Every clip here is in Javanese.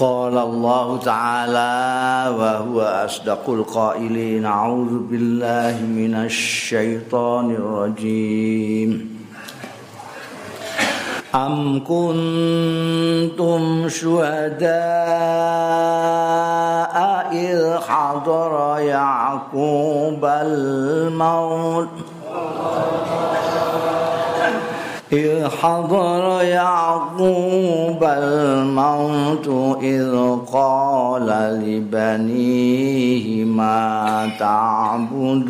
قال الله تعالى وهو أصدق القائلين أعوذ بالله من الشيطان الرجيم. أم كنتم شهداء إذ حضر يعقوب الموت؟ إذ حضر يعقوب الموت إذ قال لبنيه ما تعبدون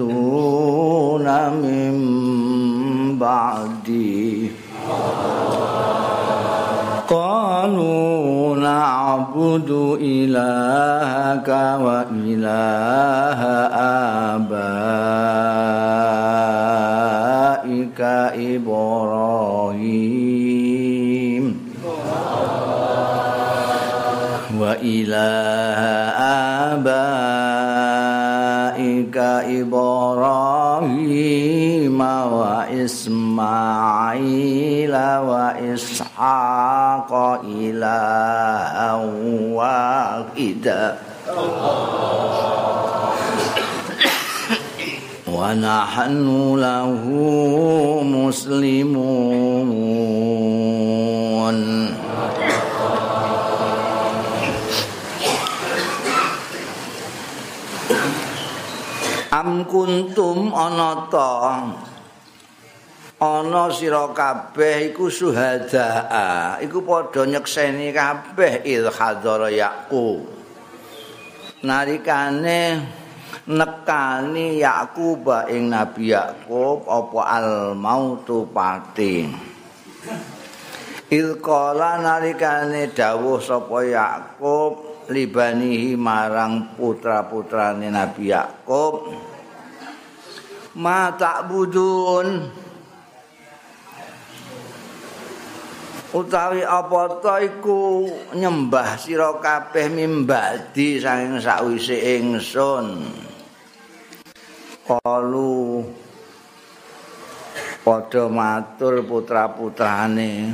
من بعدي؟ قالوا نعبد إلهك وإله آبائك إبراهيم. وإله آبائك إبراهيم وإسماعيل وإسحاق إلها واحدا. ونحن له مسلمون Am kuntum ana ta ana sira kabeh iku suhada iku padha nyekseni kabeh il hadara yaqub narikane nekani Yakub ing Nabi Yakub apa al mautu pati Ilqala nalikane dawuh sapa Yakub libanihi marang putra-putrane Nabi Yakub Ma ta'budun. Utawi apa ta iku nyembah sira kabeh mimbadi saking sakwise ingsun kalu padha matur putra-putrane.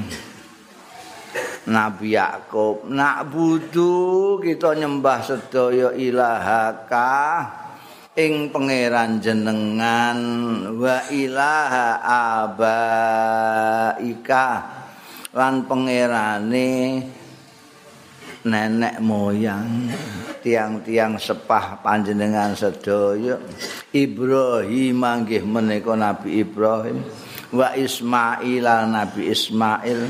Nabi Yakub nak budu kita nyembah sedaya ilahaka ing pangeran jenengan wa ilaha abaika. Lan pangerane nenek moyang tiang-tiang sepah panjenengan sedaya. Ibrahim manggih menika Nabi Ibrahim wa Ismail Nabi Ismail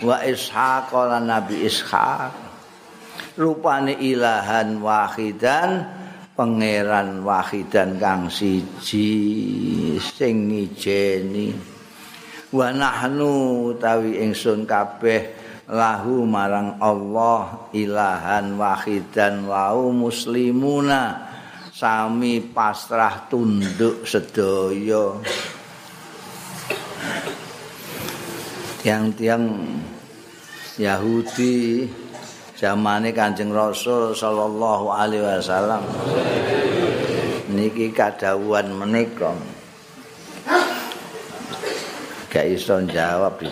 wa Ishaq Nabi Ishaq. Rupane ilahan wahidan pangeran wahidan kang siji sing ngijeni. Wa nahnu tawi ingsun kabeh lahu marang Allah ilahan wahidan wau muslimuna. Sami pasrah tunduk sedaya. Tiang-tiang Yahudi zamane Kanjeng Rasul sallallahu alaihi wasallam. Niki kadawuhan menika. Gak iso jawab di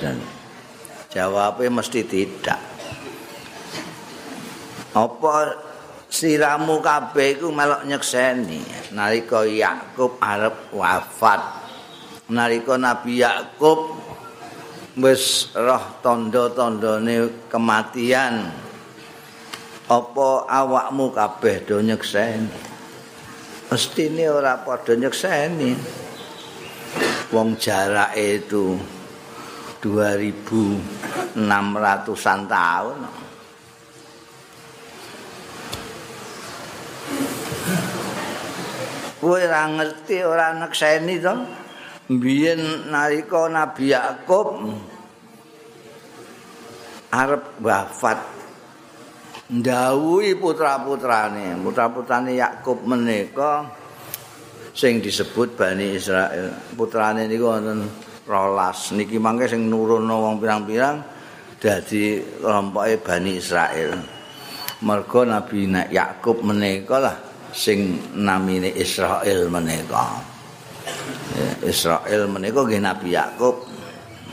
Jawabnya mesti tidak. Apa siramu kabeh iku melok nyekseni nalika Yakub arep wafat. Nalika Nabi Yakub wis roh tanda-tandane kematian. Apa awakmu kabeh do nyekseni? Mestine ora padha nyekseni. Wong jarake itu 2600-an tahun. Kowe ora ngerti ora nekseni to? Biyen nalika Nabi Yakub arep wafat ndawuhi putra-putrane, putra-putrane Yakub menika sing disebut Bani Israel. Putrane niku wonten rolas niki mangke sing nuruno wong pirang-pirang dadi kelompoke Bani Israel. Mergo Nabi Yakub menika lah sing namine Israel menika. Israel menika nggih Nabi Yakub.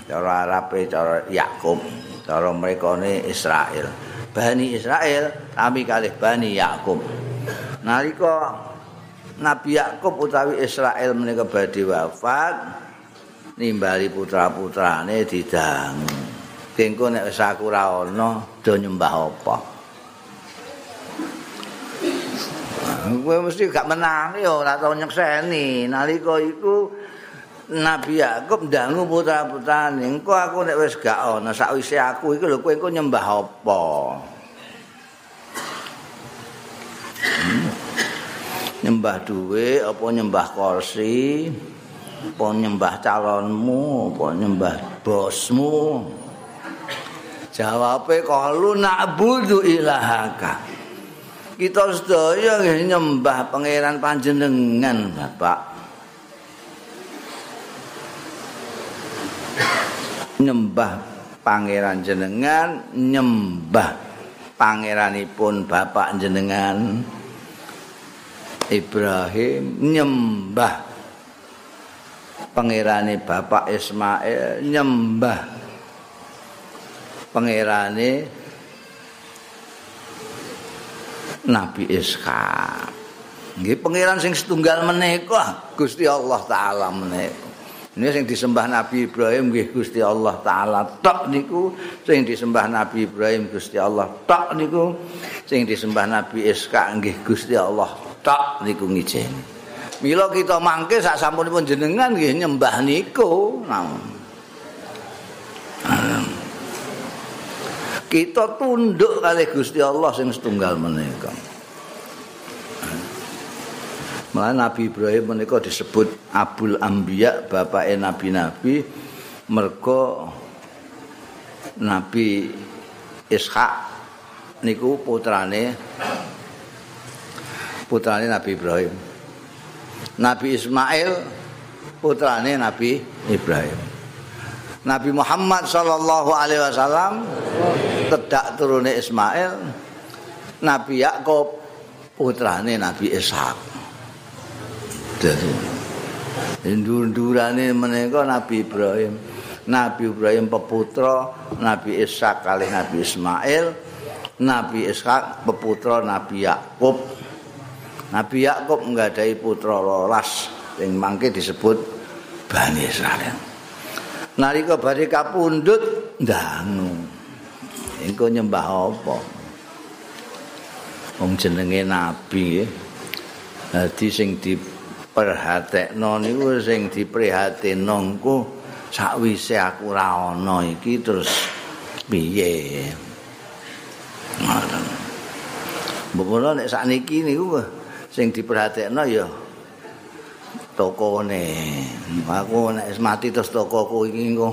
Cara Arabe cara Yakub, cara mrekane Israel. Bani Israel tapi kalih Bani Yakub. Nalika Nabi Yakub utawi Israel menika badhe wafat nimbali putra-putrane didang. Kengko nek wis aku ora ana do nyembah apa? Kowe mesti gak menangi ora tau nyekseni. Nalika iku Nabi Yakub ndangu putra-putrane, engko aku nek wis gak ana sakwise aku iku lho kowe engko nyembah apa? Hmm. Nyembah duwe apa nyembah kursi? Apa nyembah calonmu, apa nyembah bosmu? Jawabe kalu na'budu ilahaka. Kita sedaya nyembah pangeran panjenengan, Bapak. nyembah pangeran jenengan nyembah pangeranipun bapak jenengan Ibrahim nyembah pangerane bapak Ismail nyembah. Pangerane Nabi Ishak. Nggih pangeran sing setunggal menika Gusti Allah taala menika Ini sing disembah Nabi Ibrahim nggih Gusti Allah taala tok niku. Sing disembah Nabi Ibrahim Gusti Allah tok niku. Sing disembah Nabi Ishak nggih Gusti Allah tok niku ngijeni. Mila kita mangke sak sampunipun jenengan nggih nyembah niku. Kita tunduk kali Gusti Allah sing setunggal menika. Malah Nabi Ibrahim menika disebut Abul Ambiya, bapake nabi-nabi mergo Nabi Ishak niku putrane putrane Nabi Ibrahim. Nabi Ismail putrane Nabi Ibrahim. Nabi Muhammad sallallahu alaihi wasallam tedak turune Ismail. Nabi Yakub putrane Nabi Ishak. dadi ndur-ndurane menika Nabi Ibrahim Nabi Ibrahim peputra Nabi Ishak kali Nabi Ismail Nabi Ishak peputra Nabi Yakub Nabi Yakub nggadahi putra rolas yang mangke disebut Bani Israel. Nalika badhe kapundhut ndangu. Engko nyembah apa? Wong jenenge nabi dadi sing di perhatekno niku sing diprihatinno engko sakwise aku ora ana iki terus piye? Mbok nek sakniki niku sing diperhatekno ya tokone. Aku nek mati terus tokoku iki engko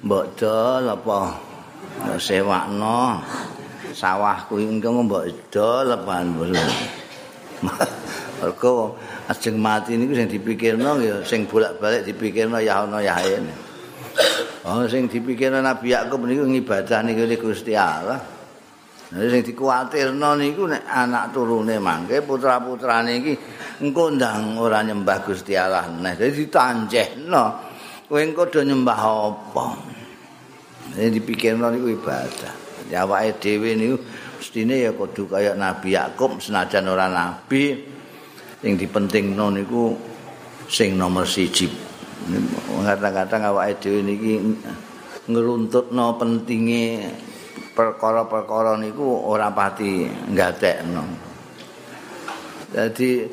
mbok dol apa sewakno sawahku engko mbok dol apa Mergo ajeng mati niku sing dipikirno ya sing bolak-balik dipikirno ya ana ya. Oh sing dipikirno Nabi Yakub niku ngibadah niku Gusti Allah. Nah, sing dikuwatirno niku nek anak turune mangke putra-putrane iki engko ndang ora nyembah Gusti Allah. Nah, dadi ditanjehno. Kowe engko do nyembah apa? Sing dipikirno niku ibadah. Ya awake dhewe niku mestine ya kudu kaya Nabi Yakub senajan ora nabi. sing dipentingno niku sing nomor siji kadang-kadang awake dhewe niki ngruntutno pentinge perkara-perkara niku ora pati nggatekno jadi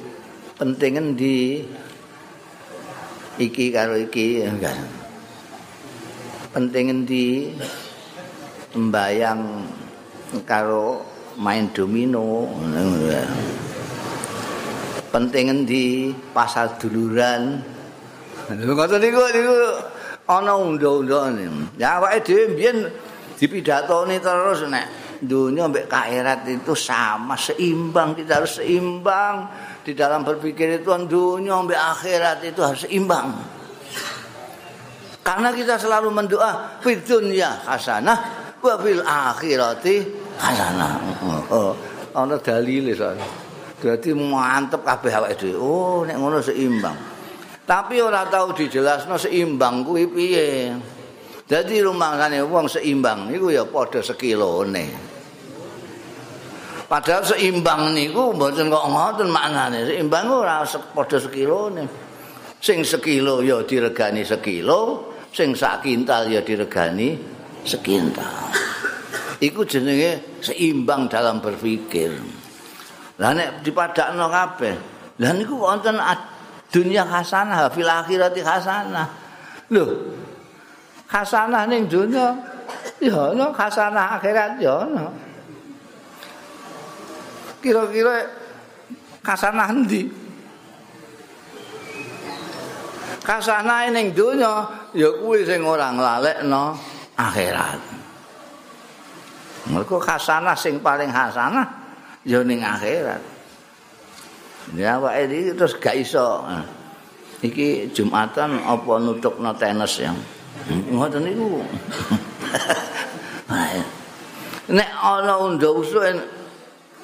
penting endi iki karo iki enggak. Penting endi sembayang karo main domino penting endi pasal duluran. Ngoten niku niku ana undha-undhane ya awake dhewe mbiyen dipidatoni terus nek dunia mbek akhirat itu sama seimbang kita harus seimbang di dalam berpikir itu dunia mbek akhirat itu harus seimbang karena kita selalu mendoa fid dunya hasanah wa fil akhirati hasanah oh, ana dalile soalnya Dadi mantep kabeh awake dhewe. Oh, nek ngono seimbang. Tapi ora tahu dijelasno seimbang kuwi piye. Dadi rumangsane wong seimbang iku ya padha sekilone. Padahal seimbang niku mboten kok ngoten maknane. Seimbang ora padha sekilone. Sing sekilo ya diregani sekilo, sing sak kintal ya diregani sekintal. Iku jenenge seimbang dalam berpikir. Lah nek dipadakno kabeh, lah niku wonten dunia hasanah, fil akhirati hasanah. Lho. Hasanah ning dunya ya ono hasanah akhirat ya ono. Kira-kira hasanah endi? Hasanah ning dunya ya kuwi sing ora nglalekno akhirat. Mergo hasanah sing paling hasanah ya ning akhirat. Ya iki terus gak iso. Iki Jumatan apa nutukno tenis yang ngoten niku. Nek ana undha usuk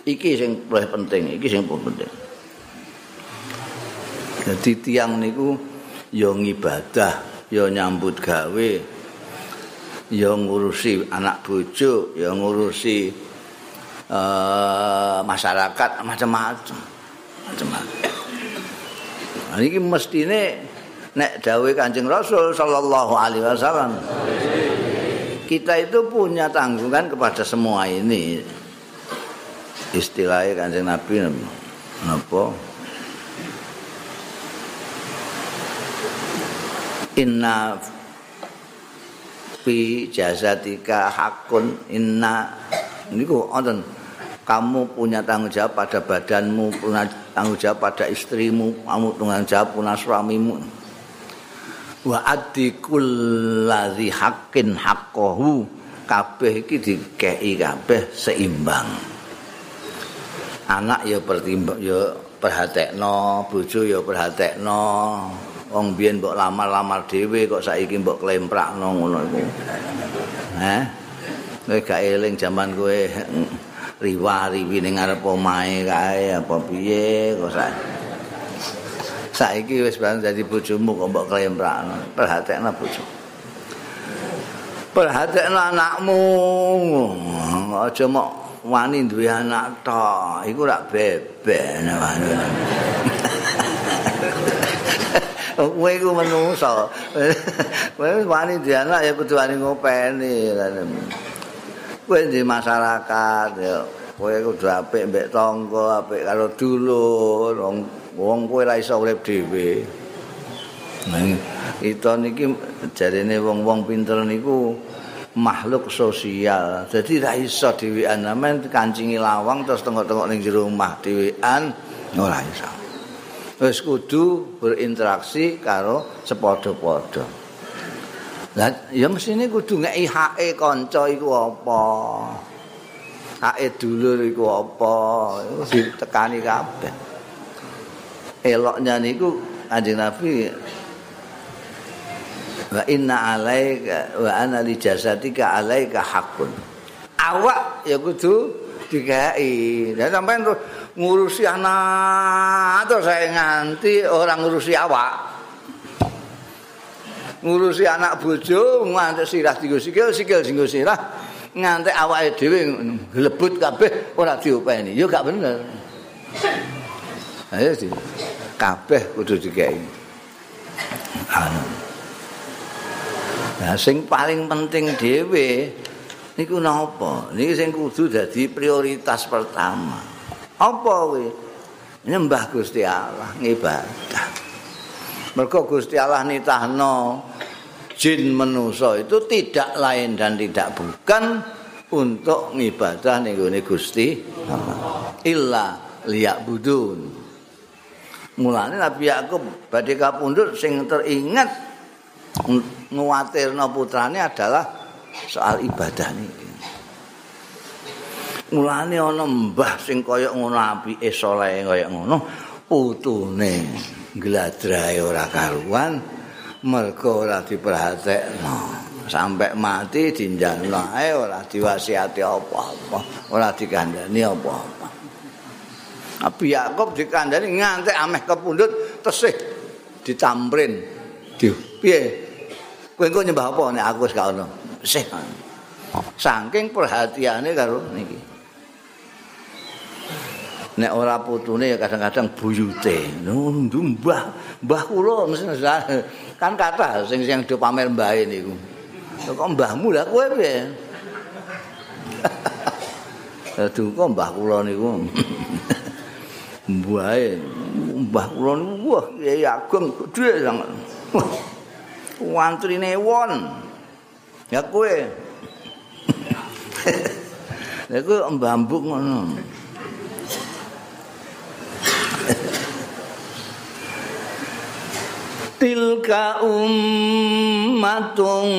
iki sing paling penting, iki sing penting. Jadi tiang niku ya ngibadah, ya nyambut gawe, ya ngurusi anak bojo, ya ngurusi uh, masyarakat macam-macam. Macam-macam. Ini mestine nek dawuh Kanjeng Rasul sallallahu alaihi wasallam. Kita itu punya tanggungan kepada semua ini. Istilahnya Kanjeng Nabi napa? Inna fi jazatika hakun inna niku wonten kamu punya tanggung jawab pada badanmu punya tanggung jawab pada istrimu kamu tanggung jawab punya suamimu wa adikul ladzi haqqin haqqahu kabeh iki dikei kabeh seimbang anak ya pertimbang ya perhatekno bojo ya perhatekno wong biyen mbok lamar-lamar dhewe kok saiki mbok klemprakno ngono iku. Heh. Kowe gak eling jaman kowe riwa-riwi ning ngarep omahe kae apa piye kok saiki. Saiki wis bareng dadi bojomu kok mbok klemprakno. Perhatekno bojo. Perhatekno anakmu. Aja mok wani duwe anak tok. Iku rak beben. kowe iku menungso. Kowe wani di anak ya kudu wani ngopeni. Kowe di masyarakat ya kowe kudu apik mbek tangga, apik karo dulur, wong kowe ora iso urip dhewe. Itu niki jarene wong-wong pinter niku makhluk sosial. Jadi ra iso dhewean amen kancingi lawang terus tengok-tengok ning jero omah dhewean ora iso. wis kudu berinteraksi karo sepadha-padha. Lah ya mesine kudu ngeki hake kanca iku apa? Hake dulur iku apa? Ditekani kabeh. Eloknya niku Kanjeng Nabi wa inna alaika wa ana li jasadika alaika haqqun. Awak ya kudu dikai. Dan sampean tuh ngurusi anak atau saya nganti orang ngurusi awak. Ngurusi anak bojo nganti sirah tinggal sikil sikil tinggal sirah. Nganti awak dhewe lebut kabeh ora diopeni. Yo gak bener. Ayo sih kabeh kudu dikai nah sing paling penting dhewe niku napa niki sing kudu dadi prioritas pertama Apa kuwi? Nyembah Gusti Allah, ngibadah. Mergo Gusti Allah nitahno jin manusa itu tidak lain dan tidak bukan untuk ngibadah ning gone Gusti Allah. Illa liya'budun. Mulane Nabi Yakub badhe kapundhut sing teringat nguwatirno putrane adalah soal ibadah niki. mulane ana mbah sing kaya ngono apike saleh kaya ngono putune gladrahe ora karuan mergo ora diperhatekno sampai mati dinjalno ae ora diwasiati apa-apa ora dikandani apa-apa Abi Yakob dikandani ngantek ameh kepundhut tesih ditamprin. Di piye? Kowe engko nyembah apa? Nek aku wis gak ono. Sih. Saking perhatiane karo niki. Nek ora putune ya kadang-kadang buyute. Nundu mbah mbah kula kan kata sing sing do pamer mbahe niku. Kok mbahmu lah kowe piye? Aduh kok mbah kula niku mbahe mbah kula wah kiai agung gedhe sangat wantrine won. Ya kowe. Lha kowe mbambuk ngono tilka ummatung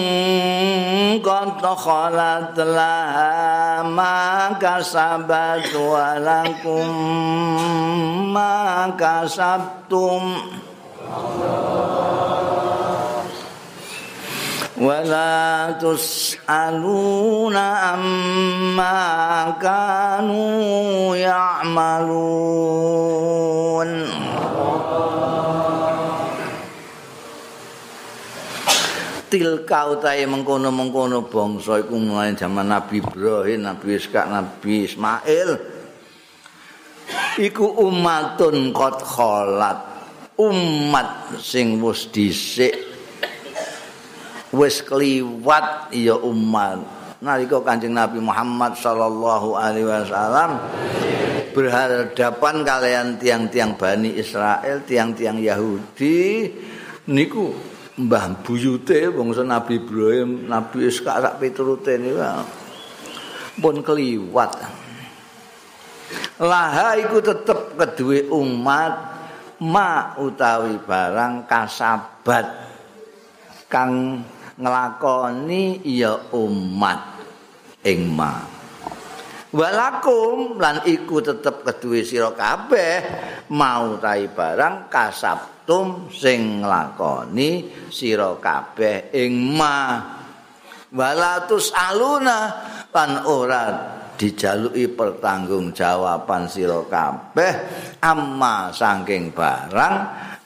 qad khalat laha ma kasabat wa lakum ma kasabtum ولا تسألون عما كانوا يعملون Tilka utahe mengkono-mengkono bangsa iku mulai zaman Nabi Ibrahim, Nabi Ishak, Nabi Ismail. Iku umatun qad khalat. Umat sing wis dhisik wis kliwat ya umat. Nalika Kanjeng Nabi Muhammad sallallahu alaihi wasallam berhadapan kalian tiang-tiang Bani Israel, tiang-tiang Yahudi niku mbah buyute bangsa Nabi Ibrahim, Nabi Ishak sak piturute niku pun kliwat. Laha iku tetep kedue umat ma utawi barang kasabat kang nglakoni ya umat ing ma. Walakum lan iku tetep kedue sira kabeh mau tai barang kasab tum sing nglakoni sira kabeh ing ma walatus aluna lan ora dijaluki pertanggungjawaban sira kabeh amma saking barang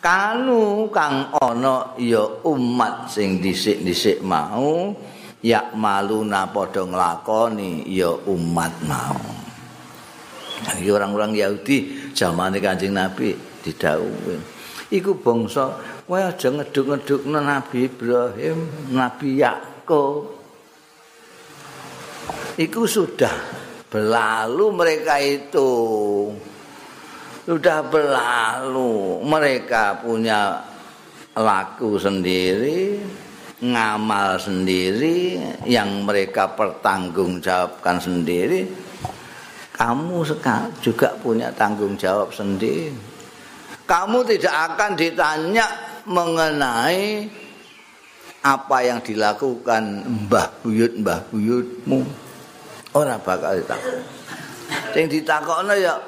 kanu kang ana ya umat sing dhisik-dhisik mau ya maluna padha nglakoni ya umat mau orang-orang Yahudi zamane Kanjeng Nabi didhawuhi iku bangsa kowe aja ngeduk-ngedukno Nabi Ibrahim, Nabi Yakub. Iku sudah berlalu mereka itu. Sudah berlalu. Mereka punya laku sendiri, ngamal sendiri, yang mereka pertanggungjawabkan sendiri. Kamu juga punya tanggung jawab sendiri. kamu tidak akan ditanya mengenai apa yang dilakukan mbah buyut mbah buyutmu ora bakal ditakon sing ditakokno ya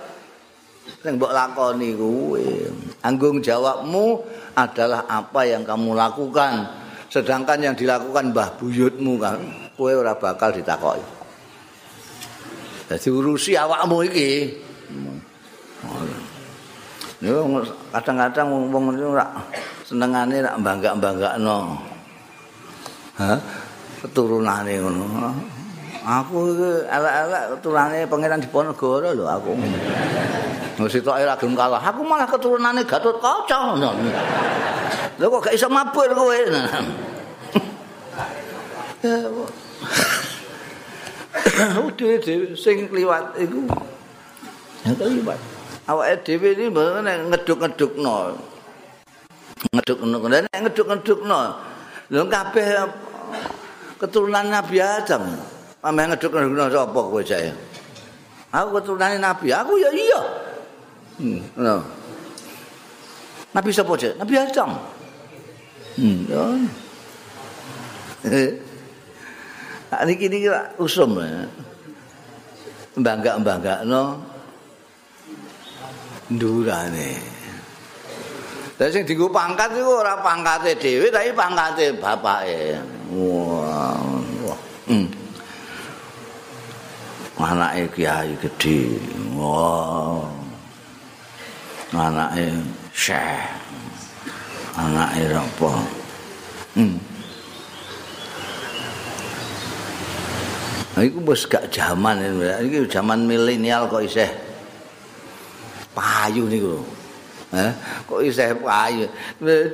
sing mbok lakoni tanggung jawabmu adalah apa yang kamu lakukan sedangkan yang dilakukan mbah buyutmu kan kowe ora bakal ditakoki dadi urusi awakmu iki Yo kadang-kadang wong itu ora senengane rak bangga-banggakno. Hah? Keturunane ngono. Aku elek-elek keturunane pangeran Diponegoro lho aku. Mesti tok ora gelem kalah. Aku malah keturunane Gatot Kaca. Lho kok gak iso mabur kowe. Udah sing kliwat iku. Ya kliwat. awake dhewe iki nek ngeduk-ngedukno. Ngeduk-ngedukno, nek ngeduk-ngedukno. Lho kabeh keturunan Nabi Adam. Ameh ngeduk-ngedukno sapa kowe jae? Aku keturunan Nabi, aku ya iya. Hmm, no. Nabi sapa jae? Nabi Adam. Hmm, yo. Nah, ini kini usum ya. Bangga-bangga no. ndurane. Lah sing dienggo pangkat iku ora pangkate dhewe tapi pangkate bapake. Wah. Anake kiai gedhe. Wah. Anake syekh. Anake apa? Hmm. Nah, iku wis gak jaman iki, jaman milenial kok isih payu niku Eh, kok isih payu.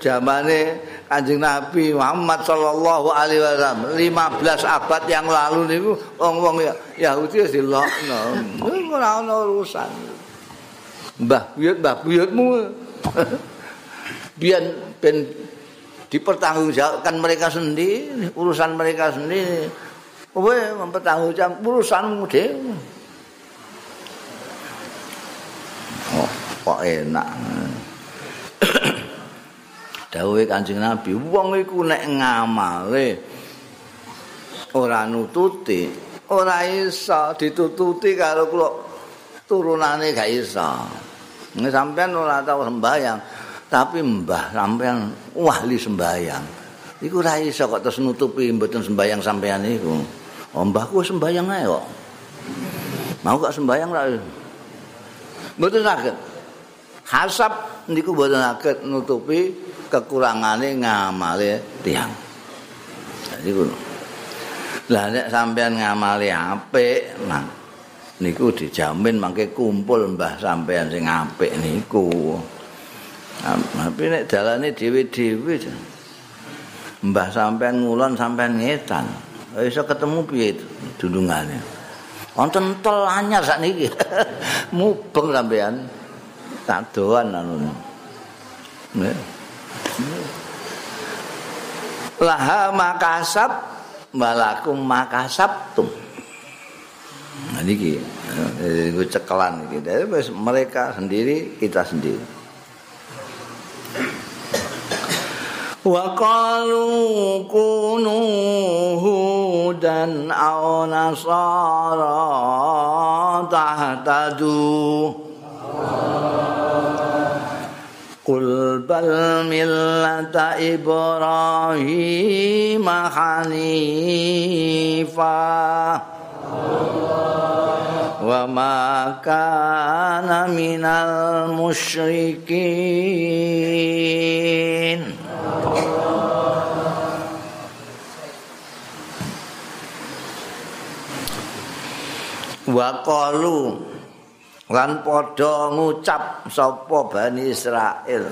Zamane Kanjeng Nabi Muhammad sallallahu alaihi wasallam 15 abad yang lalu niku wong-wong Yahudi wis dilokno. Ora ana urusan. Mbah buyut mbah buyutmu. Biar ben dipertanggungjawabkan mereka sendiri, urusan mereka sendiri. Kowe mempertanggungjawabkan urusanmu dhewe. Oh, kok enak. Dawuhe Kanjeng Nabi wong iku nek ngamale ora nututi ora iso ditututi karo kula. Turunane gak iso. Nek sampean ora tau sembayang tapi mbah sampean ahli sembayang iku ora iso kok terus nutupi mboten sembayang sampean iku. Oh mbahku sembayang ae kok. Mau gak sembayang ra? Mboten saged. Hasab niku mboten saged nutupi kekurangane ngamale tiang. Jadi ngono. Lah nek sampean ngamale apik, nah niku dijamin mangke kumpul mbah sampean sing apik niku. Tapi nek dalane dhewe-dhewe mbah sampean ngulon sampean ngetan. Iso ketemu piye dundungane. Wonten tol anyar sakniki. Mubeng sampean. Tak doan anu. Nek laha makasab malakum makasabtum. Nah ini ini cekelan ini dari mereka sendiri kita sendiri. Wa qalu kunu hudan aw nasara tahtadu Qul bal millata Ibrahim hanifa wa ma kana minal musyrikin wa qalu lan padha ngucap sapa Bani Israel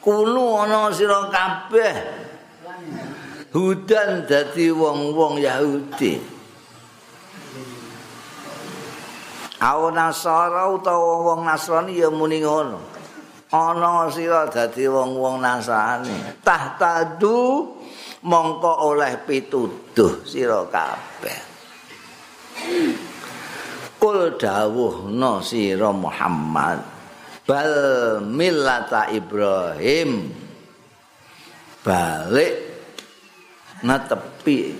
kulo ana sira kabeh hudan dadi wong-wong Yahudi Awo Nasara utawa wong Nasrani ya muni ngono. Ana sira dadi wong-wong Nasrani. Tahtadu mongko oleh pituduh sira kabeh. Kul dawuhna sira Muhammad. Bal millata Ibrahim. Balik netepi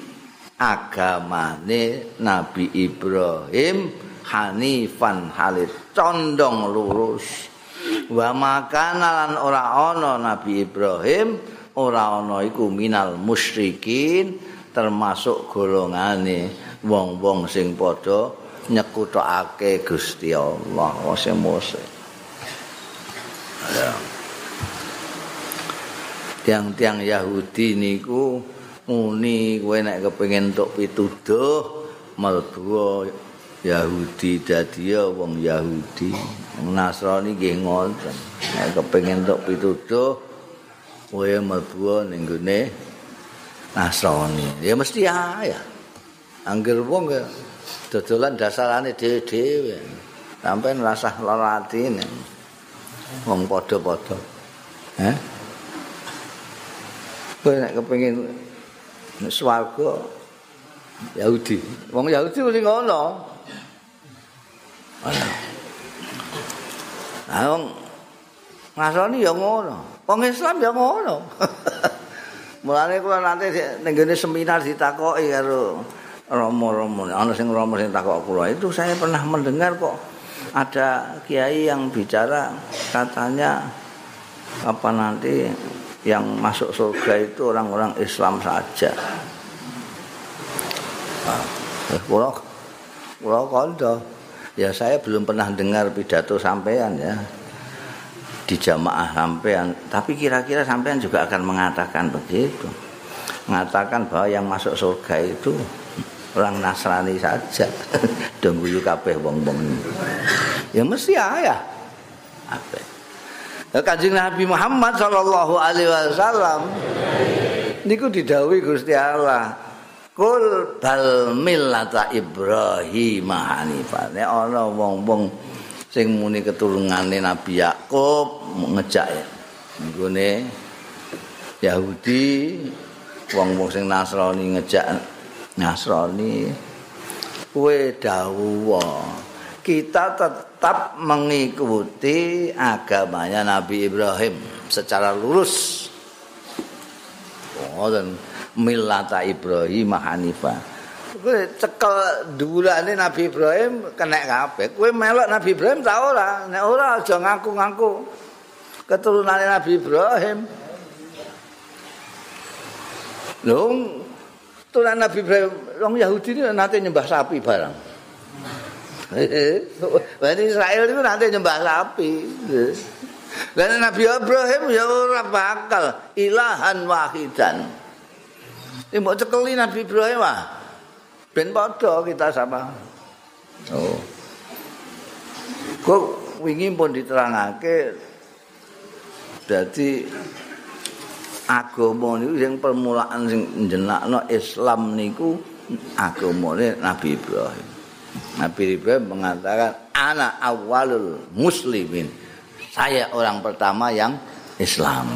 agamane Nabi Ibrahim hanifan halit condong lurus. Wa makana lan ora ana Nabi Ibrahim ora ana iku minal musyrikin termasuk golongane wong-wong sing padha nyekutake Gusti Allah wase mose. Tiang-tiang Yahudi niku muni kowe nek kepengin entuk pituduh mlebu Yahudi dadi wong Yahudi. Nasrani nggih ngoten nek kepengin entuk pituduh kowe mlebu ning gone Nasrani. Ya mesti ya angger wong dodolan dasarane dhewe-dhewe. Sampai ngerasa lara hati ini. Wong podo-podo. Eh? Gue nek kepingin swarga Yahudi. Wong Yahudi mesti ngono. Nah, wong Nasrani ya ngono. Wong Islam ya ngono. Mulane kula nanti ning seminar ditakoki karo romo-romo ana sing romo sing takok kula itu saya pernah mendengar kok ada kiai yang bicara katanya apa nanti yang masuk surga itu orang-orang Islam saja. Eh, kula kondo. Ya saya belum pernah dengar pidato sampean ya di jamaah sampean, tapi kira-kira sampean juga akan mengatakan begitu. Mengatakan bahwa yang masuk surga itu orang Nasrani saja dong guyu kabeh wong-wong Ya mesti ayah. Apa? Kanjeng Nabi Muhammad sallallahu alaihi wasallam niku didhawuhi Gusti Allah. Kul bal millata Ibrahim hanifah. Nek ana wong-wong sing muni keturunane Nabi Yakub ngejak ya. Nggone Yahudi wong-wong sing Nasrani ngejak Nasrani kowe dawuh kita tetap mengikuti agamanya Nabi Ibrahim secara lurus. Oh, dan milata Ibrahim Hanifah. Kowe cekel dhuwurane Nabi Ibrahim kena kabeh. Kowe melok Nabi Ibrahim ta ora? Nek ora aja ngaku-ngaku keturunane Nabi Ibrahim. Lho, turunan Nabi Ibrahim, wong Yahudi ini nanti nyembah sapi barang. Bani Israel itu nanti nyembah sapi. Dan Nabi Ibrahim ya ora bakal ilahan wahidan. Ini mau cekeli Nabi Ibrahim mah. Ben padha kita sama. Oh. Kok wingi pun diterangake dadi agama niku sing permulaan sing jenakno Islam niku agamane Nabi Ibrahim. Nabi Ibrahim mengatakan anak awalul muslimin. Saya orang pertama yang Islam.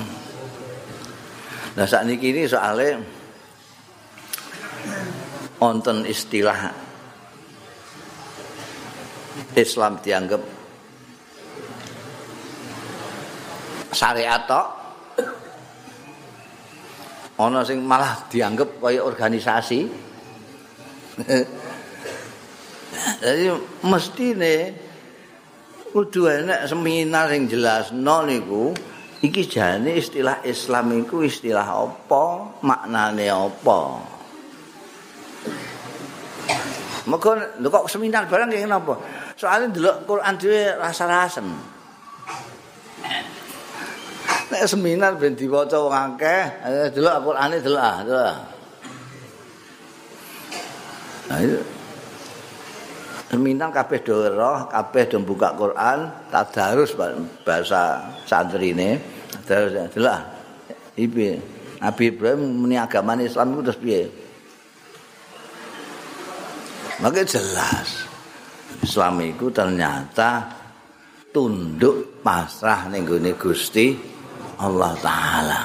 Nah saat ini soalnya onten istilah Islam dianggap syariat ana sing malah dianggap kaya organisasi Jadi mestine kudu enek seminar sing jelas no niku iki jane istilah Islam iku istilah apa, maknane apa. Maka lho kok seminar barang kaya napa? Soale ndelok Quran dhewe rasa-rasen. Nek seminar ben diwaca wong akeh, delok Qur'ane delok ah, delok. Nah, itu seminar kabeh do roh, kabeh do buka Quran, tadarus bahasa santrine. Terus delok iki Nabi Ibrahim muni agama Islam itu terus piye? Maka jelas Islam itu ternyata tunduk pasrah ning Gusti Allah taala.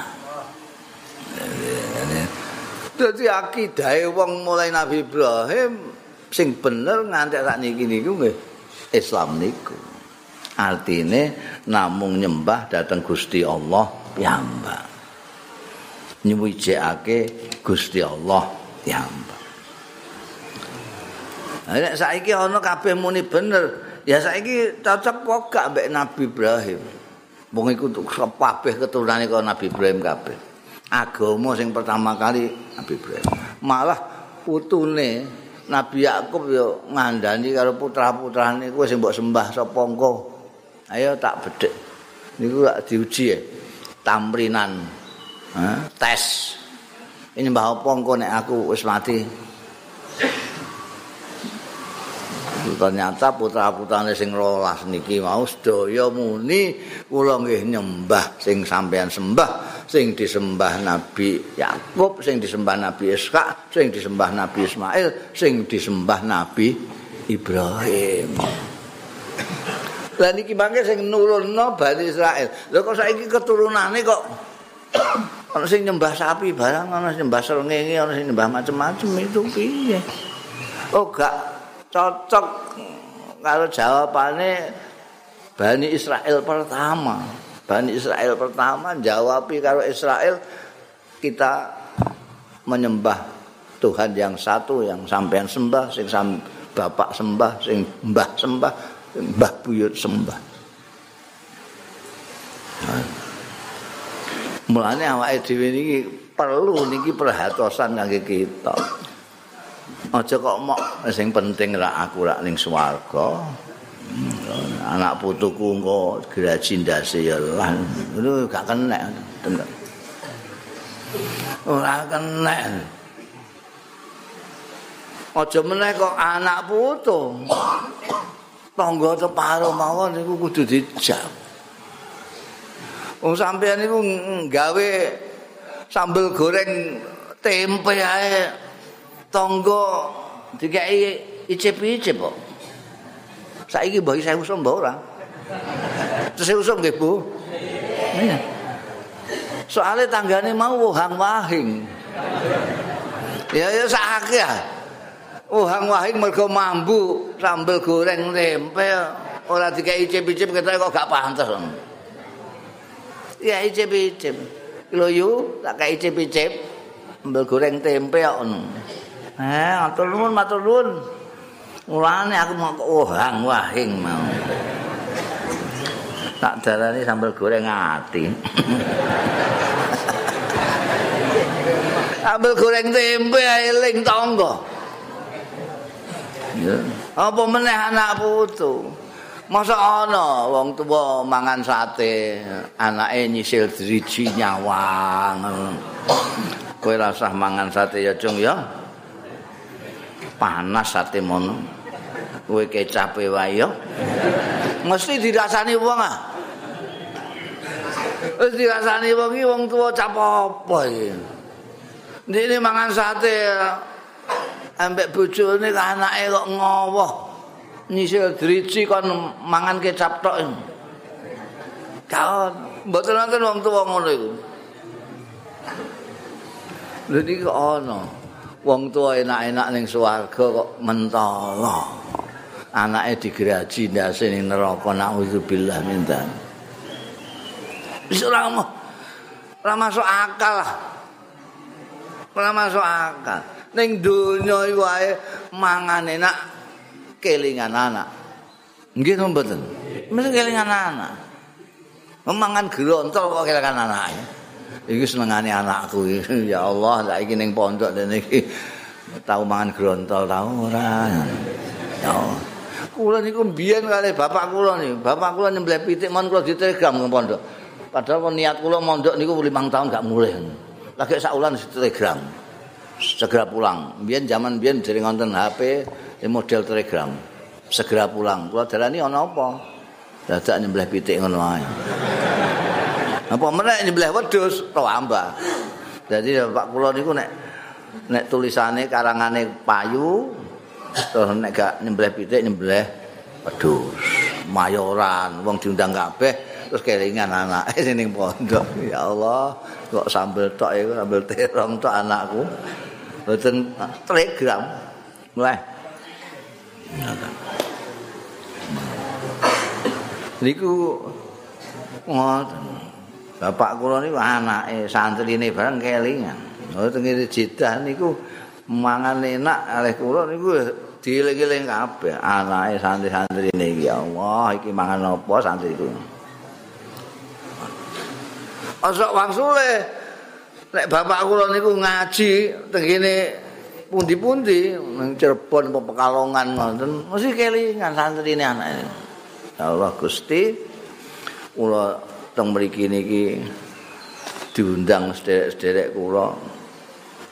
Dadi akidahe wong mulai Nabi Ibrahim sing bener nganti sak niki niku nggih Islam niku. Artine namung nyembah dateng Gusti Allah piyambak. Nyuwijake Gusti Allah piyambak. Nek saiki ana kabeh muni bener, ya saiki cocok kok gak mbek Nabi Ibrahim. Wong iku kabeh keturunane karo Nabi Ibrahim kabeh. Agama sing pertama kali Nabi Ibrahim. Malah putune Nabi Yakub yo ngandani karo putra-putrane kowe sing mbok sembah sapa engko. Ayo tak bedhek. Niku lak diuji ya. Tamrinan. Ha? Tes. Ini mbah apa engko nek aku wis mati. Ternyata putra-putrane sing rolas niki mau sedaya muni kula nggih nyembah sing sampeyan sembah sing disembah Nabi Yakub sing disembah Nabi Ishak sing disembah Nabi Ismail sing disembah Nabi Ibrahim Lah niki mangke sing nurunno Bani Israel. Lha kok saiki keturunane kok ana sing nyembah sapi barang, ana sing nyembah srengenge, ana sing nyembah macem-macem itu piye? Oh gak cocok kalau jawabannya Bani Israel pertama. Bani Israel pertama jawabi kalau Israel kita menyembah Tuhan yang satu yang sampean sembah, sing sam, bapak sembah, sing mbah sembah, mbah buyut sembah. Mulane awake niki perlu niki perhatosan kangge kita. Aja kok mok sing penting ra aku ra ning swarga. Anak putuku engko graji ndase ya lah. Ngono gak kena tenan. Ora kena. Aja meneh kok anak putu. tangga separo mawon niku kudu dijam. Wong sampeyan niku gawe sambel goreng tempe ae tangga dikai icip-icip kok. Saiki mbok saya usum mbok ora. Terus usum nggih, Bu. Iya. Soale tanggane mau wahang wahing. Ya ya sakake ya. Wahang wahing mergo mambu sambel goreng tempe ora dikai icip-icip ketoke kok gak pantes. Ya icip-icip. Lho yu, tak kayak icip-icip. Ambil goreng tempe kok ngono. Eh, matur nuwun, matur nuwun. Mulane aku mau ohang wahing mau. Tak darani sambal goreng ati. Ambil goreng tempe eling tangga. Ya. Apa meneh anak putu? Masa ana wong tuwa mangan sate, anake nyisil driji nyawang. Kowe rasah mangan sate ya, Cung ya. Panas sate mono. Kowe kecape wae ya. Mesti dirasani wong ah. Wis dirasani wong iki wong tuwa cap apa iki. Ndene mangan sate ambek bojone anake kok ngowoh. nyisil driji kon mangan kecap tok. Kaon, mboten wonten wong tuwa ngono iku. Lha iki ana. Wong tuwa enak-enak ning swarga kok mentala. Anake digraji ndase ning neraka naudzubillah minta. Wis ora ora masuk akal. Ora masuk akal. Ning donya iki wae mangan enak kelingan anak. Nggih to mboten? Mesti kelingan anak. Memangan grontol kok kelingan anak. Iki senengane anakku ya Allah, saiki ning pondok dene iki tau mangan grontol tau ora. Ya. Kula niku mbiyen kali bapak kula niku, bapak kula nyembelih pitik mon kula ditelegram nang pondok. Padahal niat kula mondok niku 5 tahun gak mulih. Lagi sak ulan ditelegram. Segera pulang. Mbiyen zaman mbiyen dereng wonten HP, model telegram segera pulang kula dalani ana apa dadak nyembelih pitik ngono ae apa meneh nyembelih wedhus to amba. Dadi bapak kula niku nek nek tulisane karangane payu terus nek gak nyembelih pitik nyembelih wedhus. Mayoran wong diundang kabeh terus kelingan anak ning pondok. Ya Allah kok sambel tok iku sambel terong tok anakku. Mboten telegram. Mulai. Niku ngoten. Bapak kula niku anake santrine bareng kelingan. Oh tengene jedah niku mangan enak alih kula niku dieling-eling kabeh anake santri-santrine iki Allah iki mangan apa santriku. Osok wangsule nek bapak kula niku ngaji tengene pundi-pundi nang Cirebon apa Pekalongan ngoten mesti kelingan santrine anake. Ya Allah Gusti kula teng mriki niki diundang sederek-sederek kula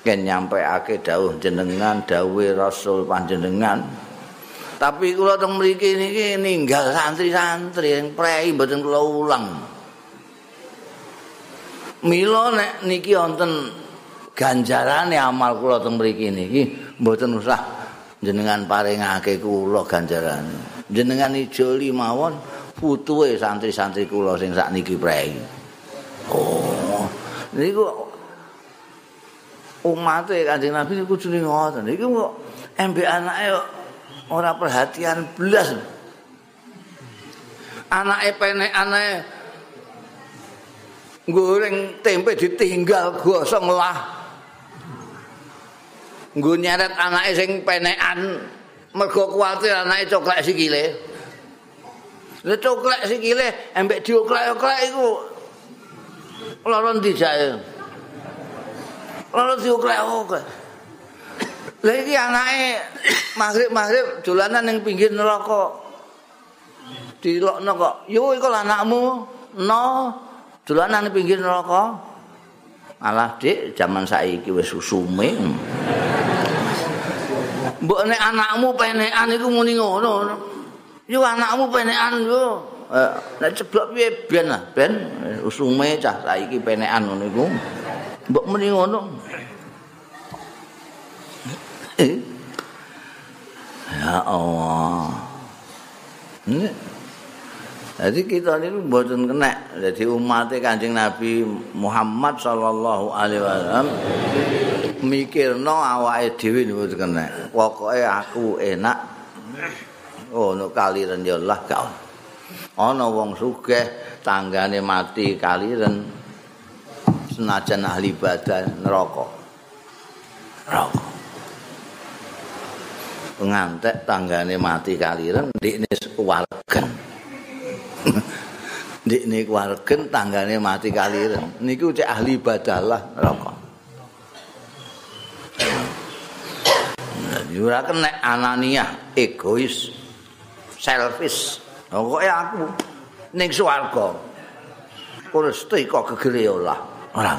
ken nyampeake dawuh jenengan dawuhe Rasul panjenengan. Tapi kula teng mriki niki ninggal santri-santri yang prei mboten kula ulang. Mila nek niki wonten ganjarane amal kula teng mriki niki mboten usah jenengan paringake kula ganjarane. Jenengan ijoli mawon putuhe santri-santri kula sing sakniki prei. Oh, niku umat Kanjeng Nabi kudune ngoten. Niku kok embe anake ora perhatian blas. Anake penekane goreng tempe ditinggal gosong lah. nggo nyeret anake sing penekan mergo kuwatir anake coklek sikile. Lah coklek sikile embek dioklek-oklek iku lara ndi jae. Lara dioklek-oklek. Lah iki anake maghrib-maghrib dolanan ning pinggir neraka. Dilokno kok, "Yo iku anakmu." No, dolanan ning pinggir neraka. Alah, Dik, zaman saiki wis susume. Mbok nek anakmu penekan iku muni ngono. Yo anakmu penekan yo eh, nek ceblok piye ben lah ben usume cah saiki penekan ngono iku mbok muni ngono ya Allah ini Jadi kita ini buatan kena. Jadi umatnya kancing Nabi Muhammad Sallallahu Alaihi Wasallam mikir no awak dewi buatan kena. Pokoknya aku enak. Oh, no kaliran ya Allah kau. Oh, no wong sugeh tanggane mati kaliran senajan ahli badan neraka. Neraka. Pengantek tanggane mati ini wargan. Dik niku wargen tanggane mati kaliren. Niku cek ahli badalah neraka. Ora kena anania, egois, selfish. Pokoke aku ning swarga. Kuresti kok gegere ora. Ora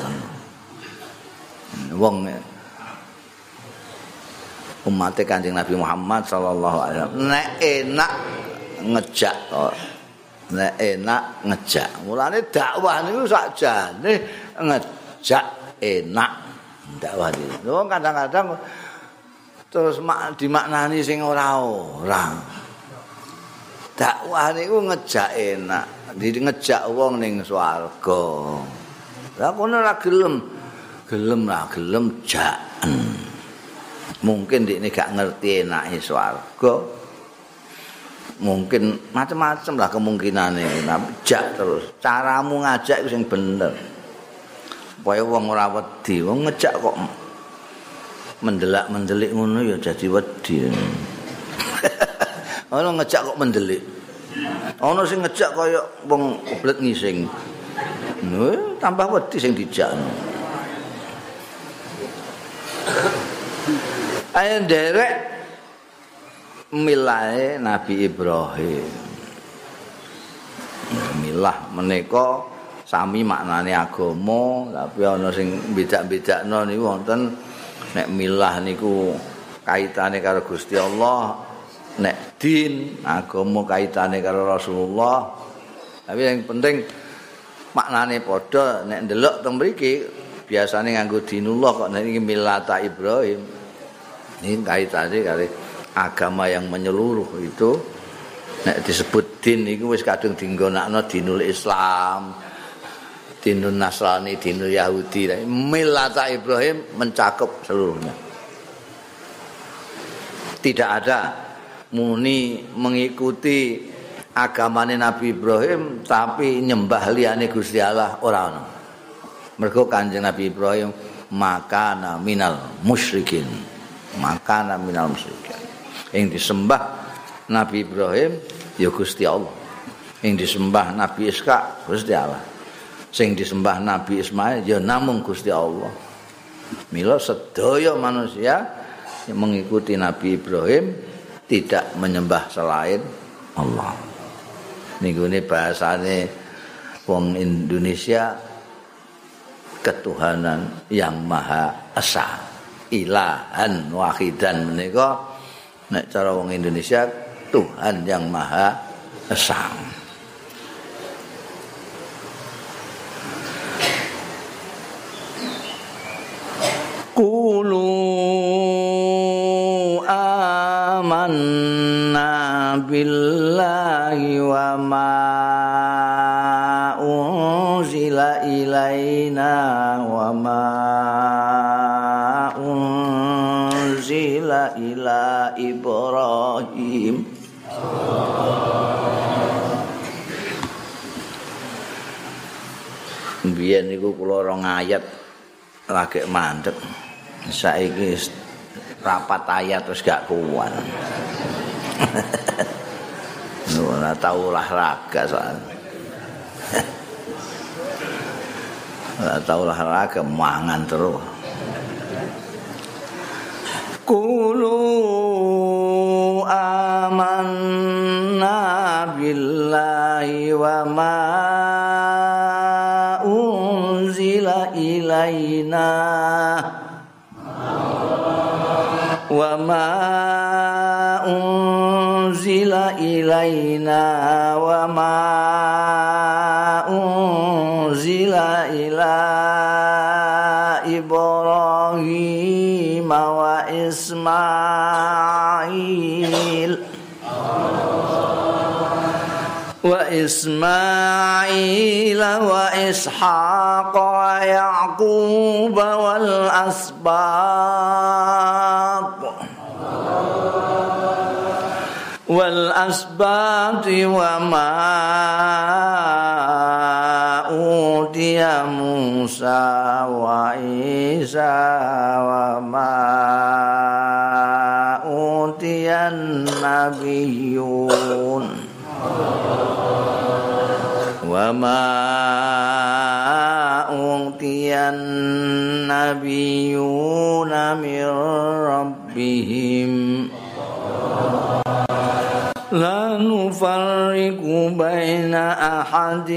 Wong umat Kanjeng Nabi Muhammad sallallahu alaihi wasallam nek enak ngejak nek enak ngejak. Mulane dakwah niku sakjane ngejak enak dakwah. Lho kadang-kadang terus mak dimaknani sing ora ora. Dakwah niku ngejak enak, di ngejak wong ning swarga. Lah kono ora gelem. Gelem lah, gelem jak. Mungkin dik gak ngerti enake swarga. mungkin macam-macam lah kemungkinannya tapi jak terus caramu ngajak itu yang bener supaya wong ora wedi wong ngejak kok mendelak mendelik ngono ya jadi wedi ono ngejak kok mendelik. Ono sing ngejak kaya wong oblet ngising. No, tambah wedi sing dijak. Ayo derek milahe Nabi Ibrahim. Milah menika sami maknane agama, tapi ana sing beda-bedakno niku wonten nek milah niku kaitane karo Gusti Allah, nek din agama kaitane karo Rasulullah. Tapi yang penting maknane padha nek ndelok teng mriki biasane nganggo dinullah kok nek iki Ibrahim. Ini kaitane karo agama yang menyeluruh itu nek disebut din iku wis kadung dinggonakno dinul Islam dinul Nasrani dinul Yahudi milata Ibrahim mencakup seluruhnya tidak ada muni mengikuti agamane Nabi Ibrahim tapi nyembah liyane Gusti Allah ora ono mergo Kanjeng Nabi Ibrahim makana minal musyrikin. Makana minal musyrikin. Yang disembah Nabi Ibrahim ya Gusti Allah. Yang disembah Nabi Iska Gusti Allah. Sing disembah Nabi Ismail ya namung Gusti Allah. Mila sedaya manusia yang mengikuti Nabi Ibrahim tidak menyembah selain Allah minggu ini bahasane wong Indonesia ketuhanan yang maha esa ilahan wahidan menika nek cara wong Indonesia Tuhan yang Maha Esa. Kulu amanna billahi wa ma unzila ilaina wa ma unzila ila Ibrahim Biyen niku kula ora ngayat lagi mandek. Saiki rapat ayat terus gak kuat. Ora tau olahraga soalnya. Ora tau olahraga mangan terus. Kulu amanna billahi wa ma unzila ilaina وما أنزل إلينا وما أنزل إلى إبراهيم وإسماعيل. وإسماعيل وإسحاق ويعقوب والأسباط. والأسباط وما أوتي موسى وعيسى وما أوتي النبيون وما أوتي النبيون من ربهم لا نفرق بين أحد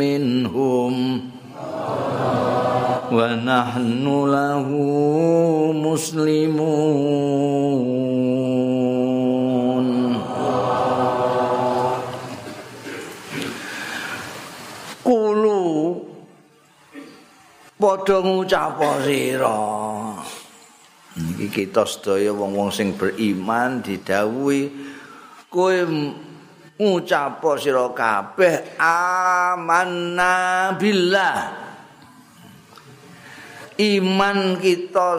منهم ونحن له مسلمون padha ngucap sira Iki kita sedaya wong-wong sing beriman didhawuhi kowe ngucap sira kabeh amanna billah. Iman kita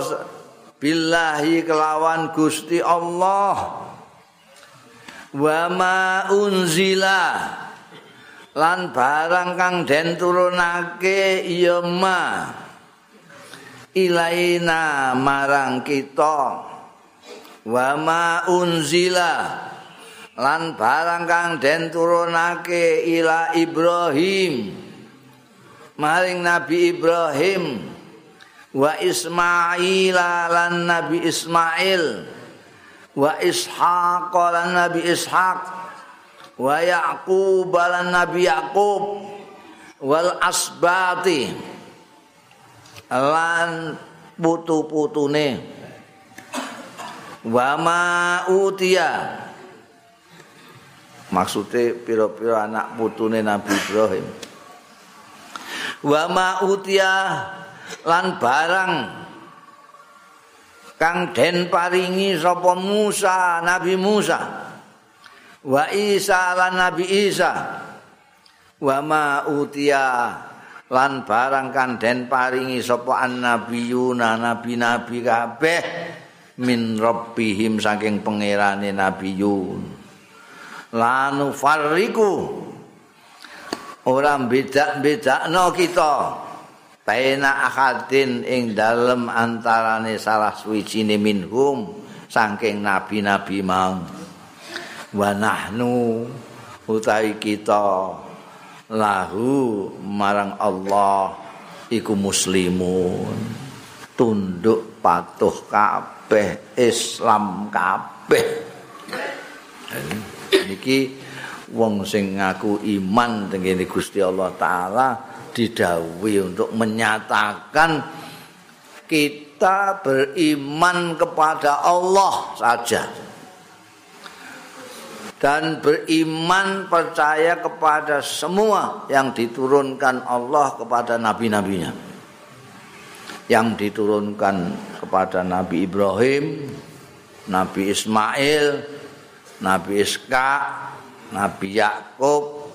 billahi kelawan Gusti Allah. Wa ma unzila. Lan barang kang den turunake ya ma ilaina marang kita. Wa ma unzila. Lan barang kang den turunake ila Ibrahim. Maring Nabi Ibrahim. Wa Ismail lan Nabi Ismail. Wa Ishaq lan Nabi Ishaq. Wa yaqub lan nabi yaqub. Wal asbati lan putu-putune. Wa ma utia maksude pira-pira anak putune nabi Ibrahim. Wa ma utia lan barang kang den paringi sapa Musa nabi Musa. Wa Isa lan Nabi Isa. Wa ma utia lan barang kan den paringi sapa annabiyuna nabi-nabi kabeh min rabbihim saking pangerane nabiyun. Lanu farriku ora beda-bedakno kita. Baina akadin ing dalem antarane salah suwijine minhum saking nabi-nabi mau. Wa nahnu utawi kita lahu marang Allah iku muslimun. Tunduk patuh kabeh Islam kabeh. Niki wong sing ngaku iman dengan Gusti Allah taala didhawuhi untuk menyatakan kita beriman kepada Allah saja dan beriman percaya kepada semua yang diturunkan Allah kepada nabi-nabinya. Yang diturunkan kepada Nabi Ibrahim, Nabi Ismail, Nabi Iska, Nabi Yakub,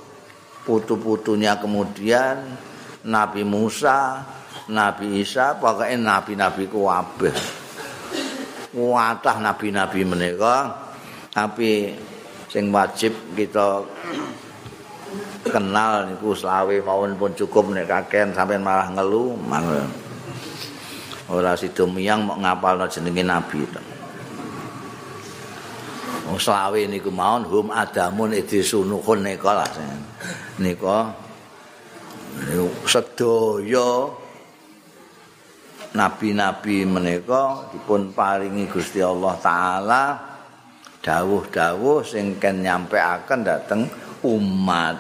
putu-putunya kemudian Nabi Musa, Nabi Isa, pokoknya nabi-nabi kuwabeh. Watah nabi-nabi mereka, tapi sing wajib kita kenal niku selawe mawon pun cukup nek kakean sampean malah ngelu malah ora sida miyang mok ngapalno jenenge nabi to oh, selawe niku mawon hum adamun idisunuhun nika lah nika sedaya nabi-nabi menika dipun paringi Gusti Allah taala dawuh-dawuh sing ken nyampeaken dhateng umat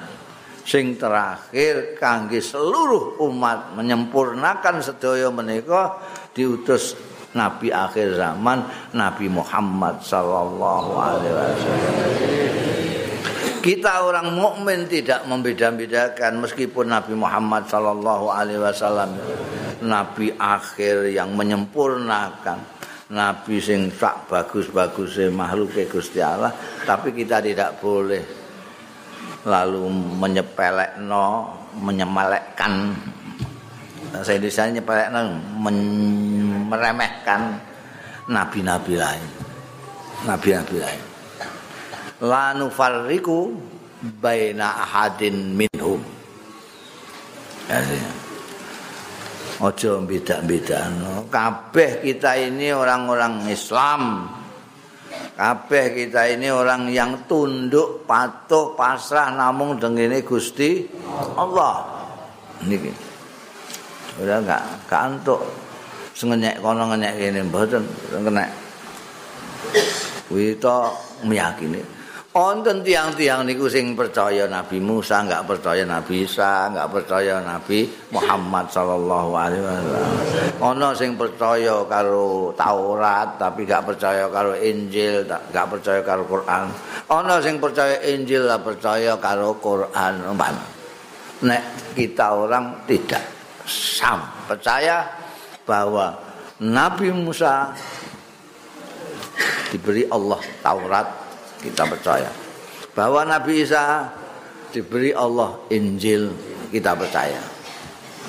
sing terakhir kangge seluruh umat menyempurnakan sedaya menika diutus nabi akhir zaman Nabi Muhammad wasallam. Kita orang mukmin tidak membeda-bedakan meskipun Nabi Muhammad wasallam nabi akhir yang menyempurnakan nabi sing tak bagus-bagus makhluk Gusti Allah tapi kita tidak boleh lalu menyepelekno menyemelekkan saya Indonesia nyepelekno meremehkan nabi-nabi lain. Nabi-nabi lain. La nufarriku baina ahadin minhum. Ojo beda-beda. Kabeh kita ini orang-orang Islam. Kabeh kita ini orang yang tunduk, patuh, pasrah namung dengene Gusti Allah. Niki. Udah enggak kantuk sengenyek kono ngenyek kene mboten kena to meyakini wonten tiang-tiang niku sing percaya Nabi Musa enggak percaya Nabi Isa enggak percaya Nabi Muhammad sallallahu alaihi wasallam. Ana sing percaya karo Taurat tapi enggak percaya karo Injil enggak percaya karo Quran. Ana sing percaya Injil lah percaya karo Quran. Nek kita orang tidak sam percaya bahwa Nabi Musa diberi Allah Taurat kita percaya. Bahwa Nabi Isa diberi Allah Injil kita percaya.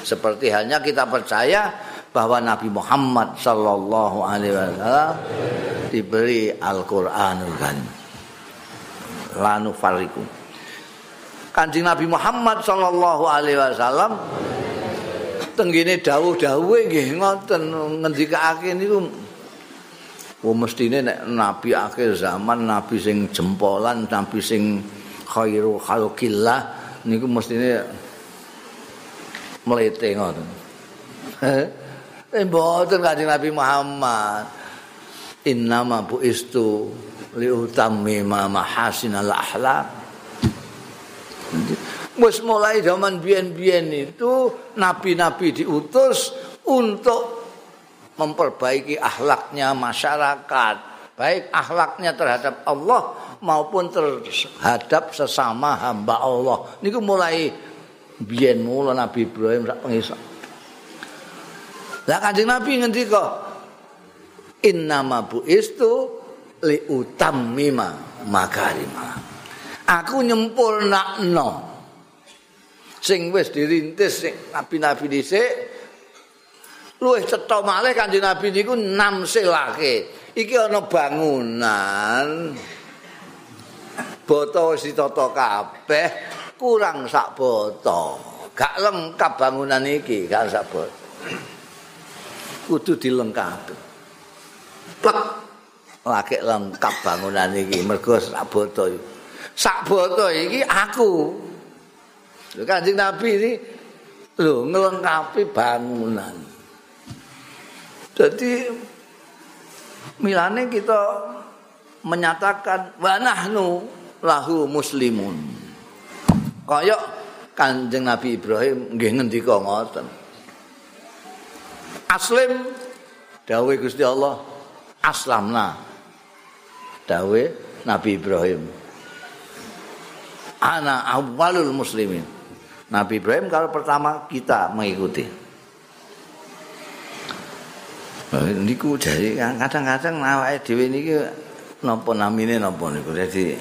Seperti halnya kita percaya bahwa Nabi Muhammad sallallahu alaihi wasallam diberi Al-Qur'anul Karim. Lanu fariku Kanjeng Nabi Muhammad sallallahu alaihi wasallam tenggine dawuh-dawuhe nggih ngoten ngendikake niku Oh mestine nek nabi akhir zaman nabi sing jempolan nabi sing khairu khalqillah niku mestine mlete ngoten. Eh mboten kanjeng Nabi Muhammad. Innama bu istu li ma mahasinal akhlaq. Wis mulai zaman biyen-biyen itu nabi-nabi diutus untuk memperbaiki akhlaknya masyarakat, baik akhlaknya terhadap Allah maupun terhadap sesama hamba Allah. Niku mulai biyen mula Nabi Ibrahim sak pengisa. Lah Kanjeng Nabi ngendika innama buistu utammima makarima. Aku nyempurnakno sing wis dirintis sing nabi-nabi dhisik luwih cetha malih kanjeng nabi niku namselake iki ana bangunan. Boto wis ditata kabeh kurang sak boto gak lengkap bangunan iki gak sak boto kudu dilengkapi. Plek lagi lengkap bangunan iki mergo sak boto sak boto iki aku. Kanjeng Nabi ini lho ngelengkapi bangunan. Jadi milane kita menyatakan wa nahnu lahu muslimun. Kaya Kanjeng Nabi Ibrahim nggih ngendika ngoten. Aslim dawuh Gusti Allah aslamna. Dawuh Nabi Ibrahim. Ana awalul muslimin. Nabi Ibrahim kalau pertama kita mengikuti. Niku jadi kadang-kadang awake dhewe niki napa namine napa niku jadi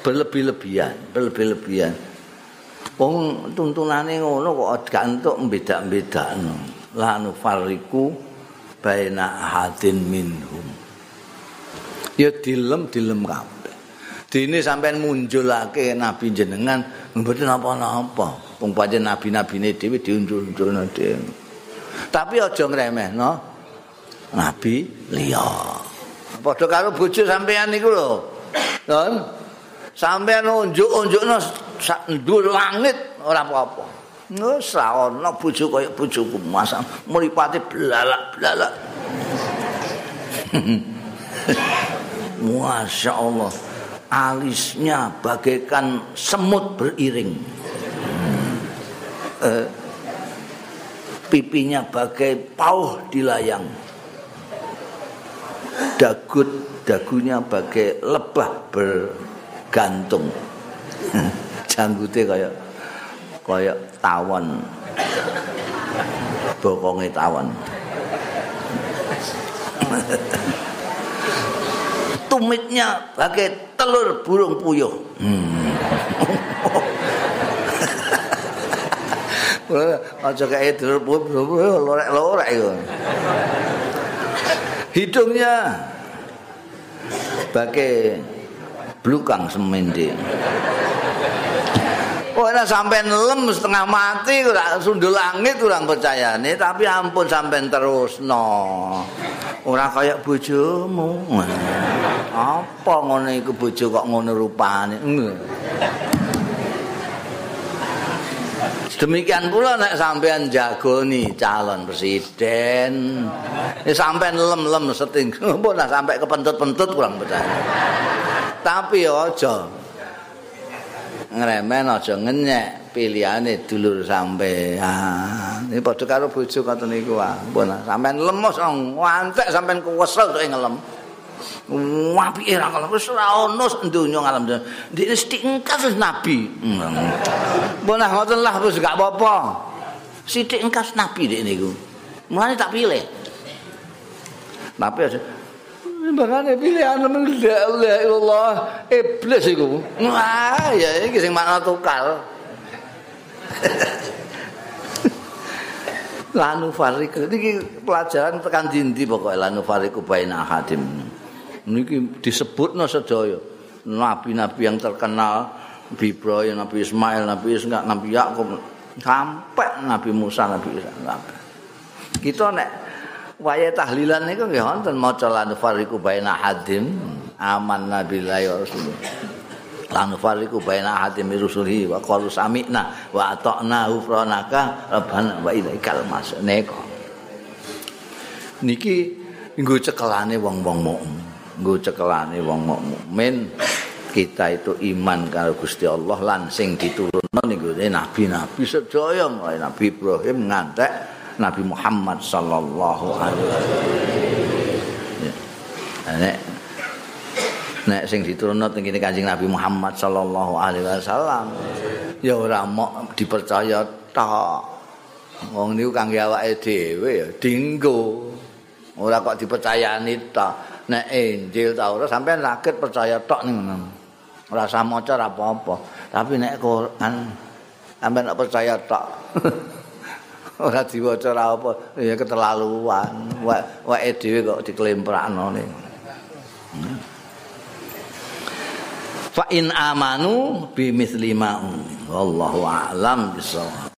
berlebih-lebihan, berlebih-lebihan. Wong tuntunane ngono kok gak entuk mbeda-mbedakno. La nufariku baina hadin minhum. Ya dilem dilem kabeh. dene sampean munculake nabi jenengan mboten apa-apa wong pancen nabi-nabine dhewe diunjul-unjulno dhewe tapi aja ngremehno. Nabi liya. Padha karo bojo sampean niku lho. Kan? Sampean unjuk-unjukno sak ndur langit ora apa-apa. Wis ra ana bojo kaya bojoku masa mripate blalak-blalak. Masya Allah. Alisnya bagaikan semut beriring. Hmm. Eh, pipinya bagai pauh di layang dagut dagunya bagai lebah bergantung. Janggute kayak kayak tawon bokonge tawon tumitnya bagai telur burung puyuh. Hmm. Aja kayak puyuh lorek-lorek itu hidungnya bagai blukang semende Oh, ora sampean lem setengah mati ora sundul langit kurang percayane, tapi ampun sampean terusno. Ora kaya bojomu. Apa ngono iku bojo kok ngono rupane? Demikian pula nek sampean jagoni calon presiden, ya sampean lem-lem seting, mbok sampai kepentut-pentut kurang percaya. Tapi aja ngremen aja ngenyek pilihane dulur sampean. Ini padha karo bojo kata niku wae. Mbon sampean lemos ngantek sampean kuwesel tok ngelem. Apike ra kalau wis ora ono donya ngalam. Dik wis tingkas nabi. Mbon ngoten lah wis gak apa-apa. Sithik engkas nabi dik niku. Mulane tak pilih. Tapi Mbakane pilihan la ilaha illallah iblis iku. Wah, ya iki sing makna tukal. lanu fariku iki pelajaran tekan dindi pokoke lanu fariku baina hadim. Niki disebutno sedaya. Nabi-nabi yang terkenal Nabi Ibrahim, Nabi Ismail, Nabi Ishak, Nabi Yakub. Sampai Nabi Musa, Nabi Isa. Kita nek waya tahlilan niku nggih wonten maca lan fariqu baina hadim aman nabillahi wa rasulih lan fariqu baina hadim rusulihi wa qalu sami'na wa ata'na ufranaka rabbana wa ilaikal masuk niki nggo cekelane wong-wong mukmin nggo cekelane wong mukmin kita itu iman karo Gusti Allah lan sing diturunno niku nabi-nabi sedaya mulai Nabi Ibrahim ngantek Nabi Muhammad sallallahu alaihi wasallam. Nek nek sing diturunno teng kene Kanjeng Nabi Muhammad sallallahu alaihi wasallam ya ora mok dipercaya tok. Wong niku kangge awake dhewe ya dinggo. Ora kok dipercayani tok. Nek Injil Taurat sampean sakit percaya tok ning ngono. Ora usah maca apa-apa. Tapi nek Quran sampean percaya tok. ora diwaca ora apa ya keterlaluan wae dhewe kok diklemprakno ning fa in amanu bi mislima wallahu a'lam bisawab